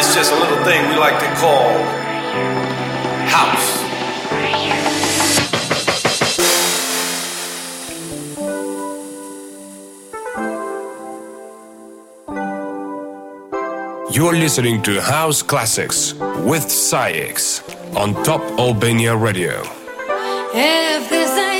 This is just a little thing we like to call house. You're listening to House Classics with SAIX on Top Albania Radio. If this ain't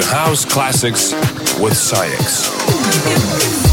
To House Classics with SAIX.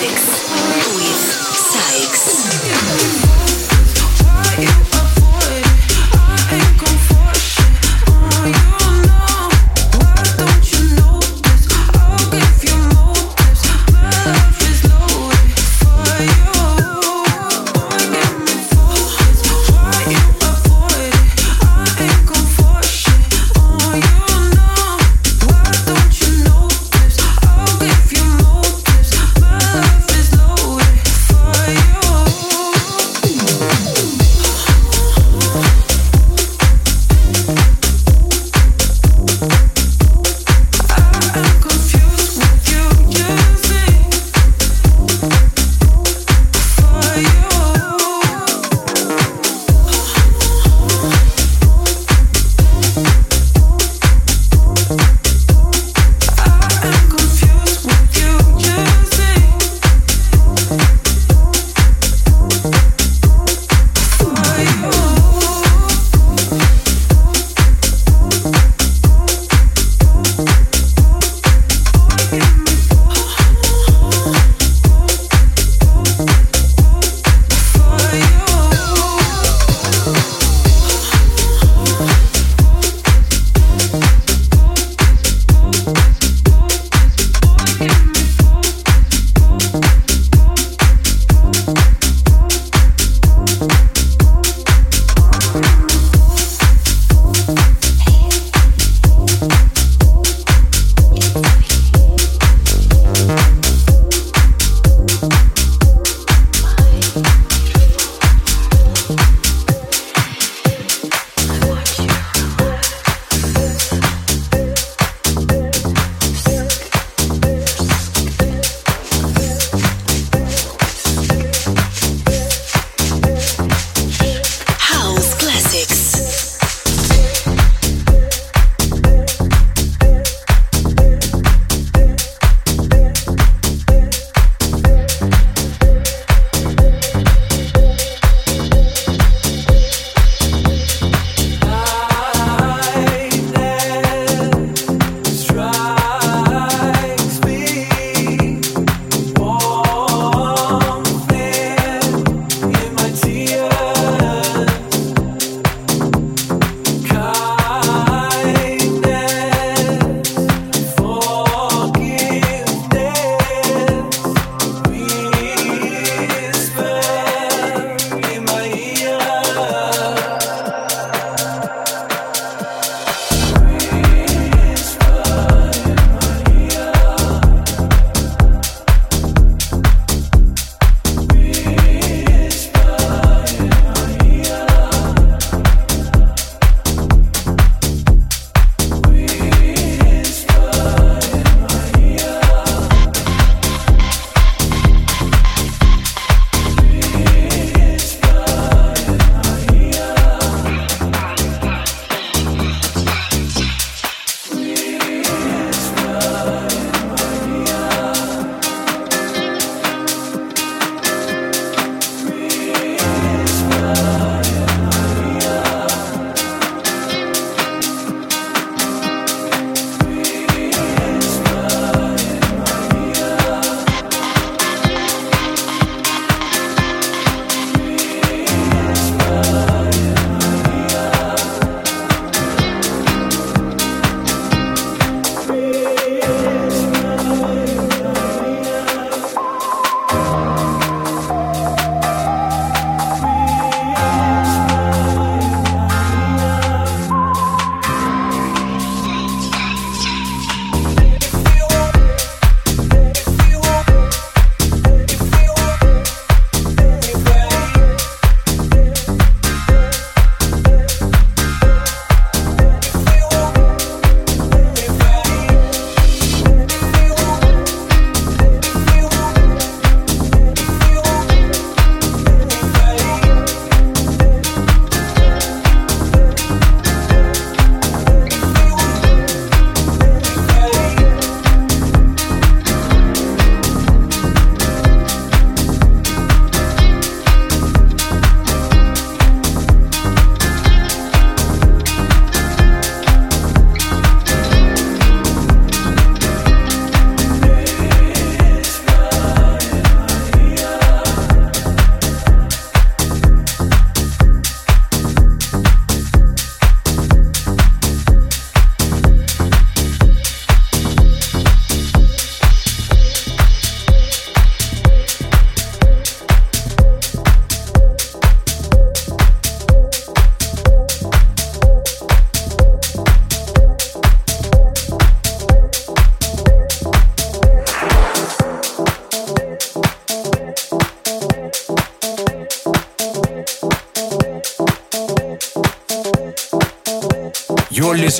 Sykes with SAIX.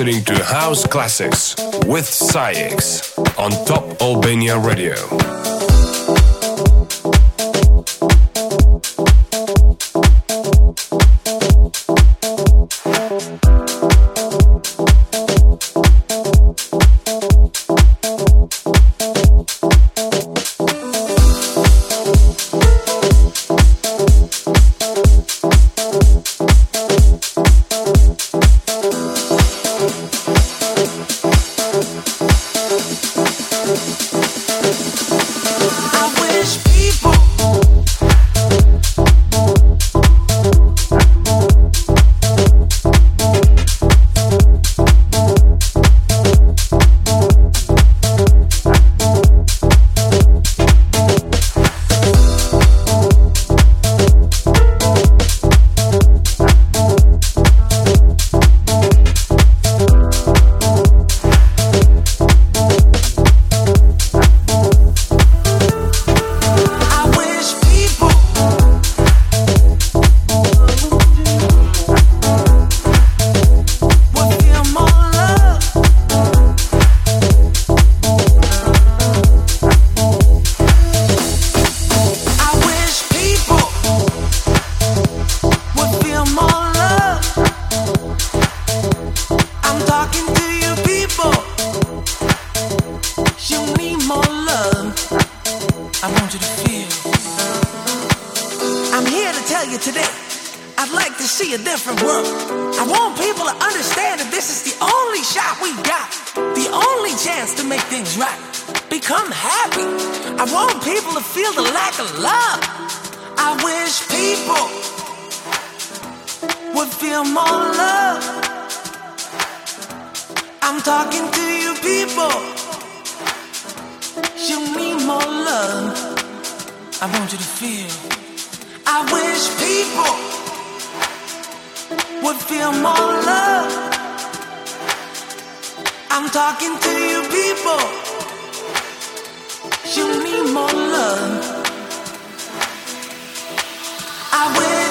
Listening to House Classics with SAIX on Top Albania Radio. I wish people I wish people would feel more love. I'm talking to you, people. You need more love. I wish.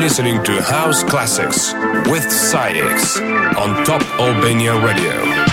listening to House Classics with SAIX on Top Albania Radio.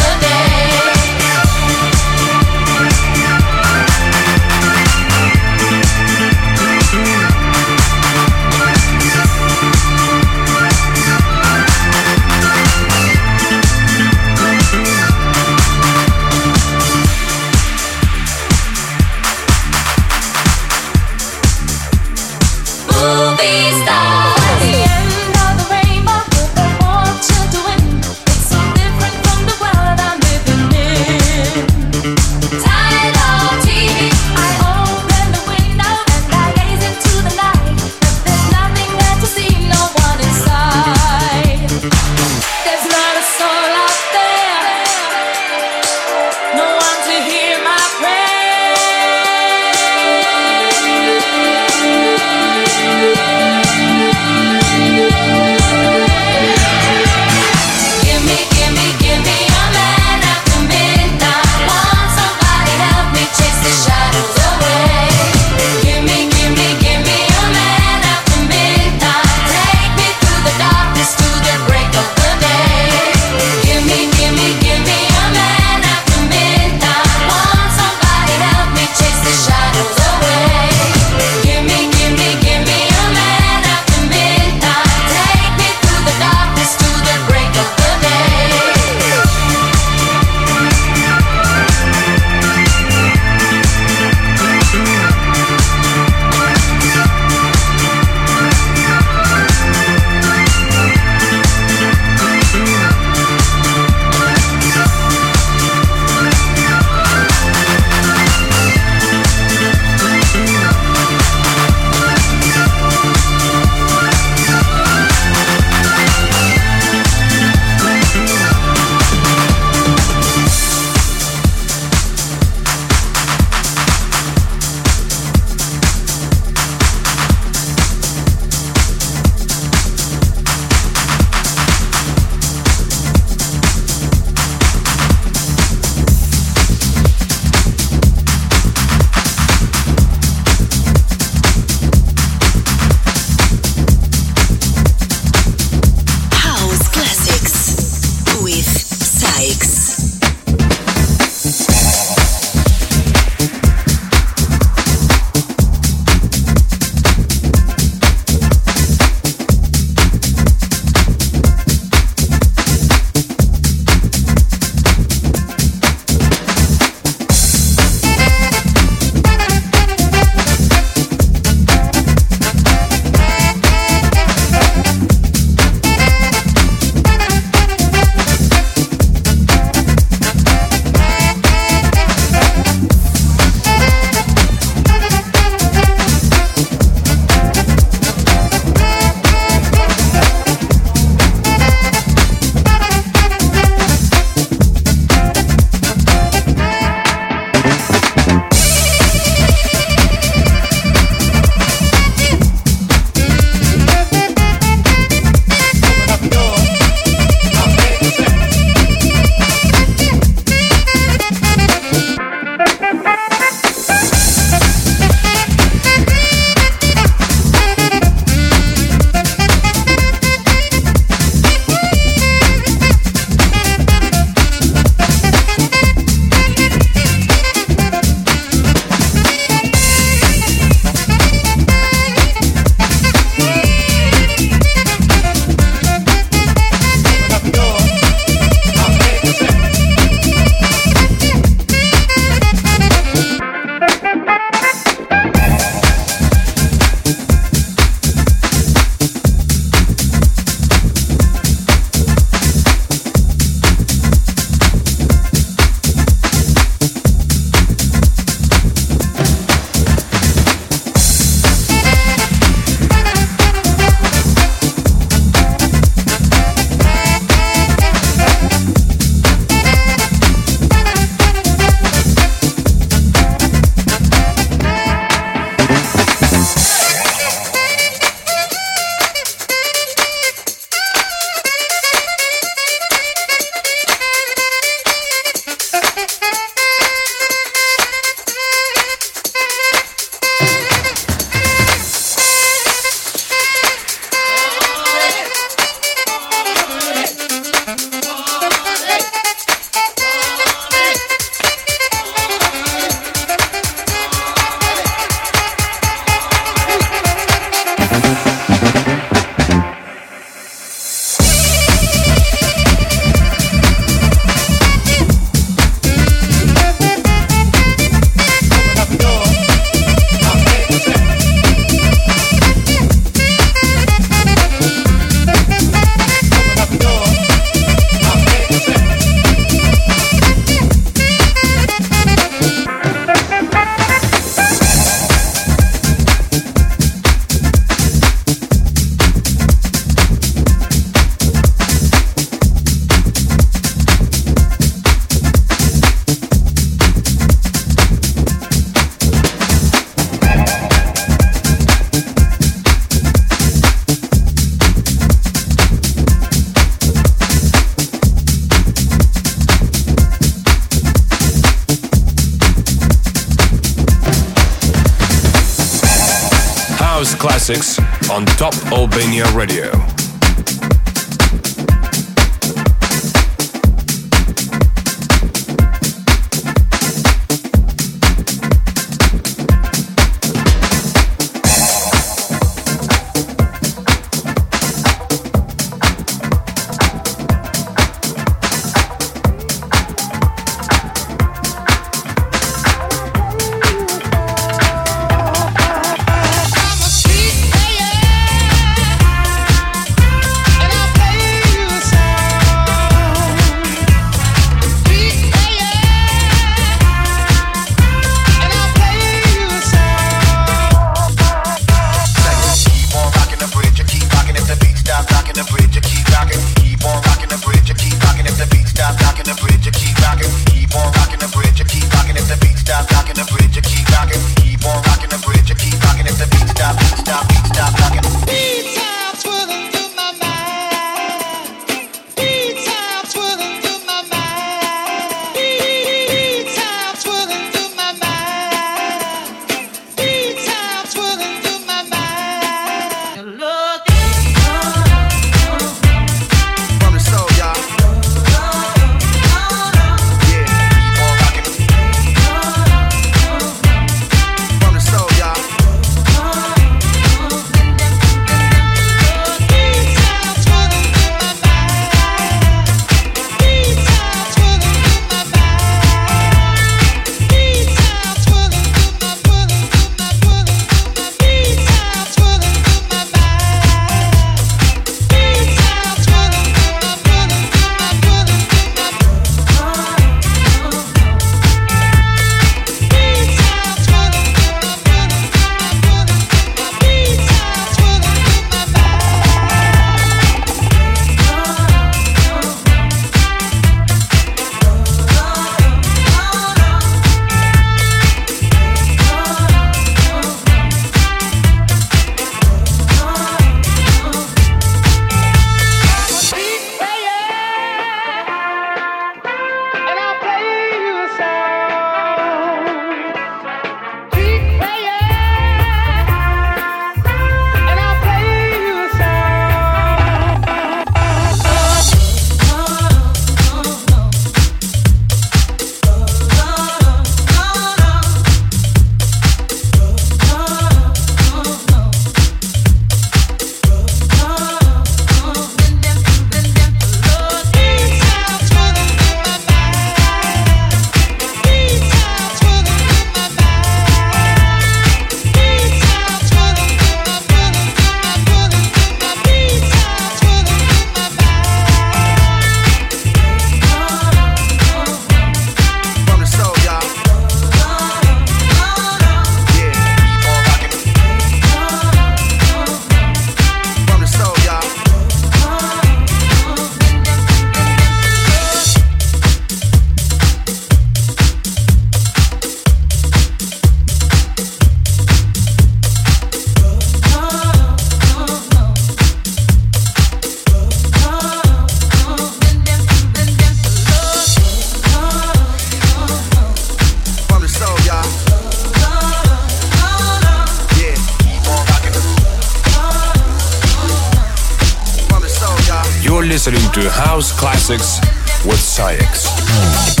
to House Classics with SAIX.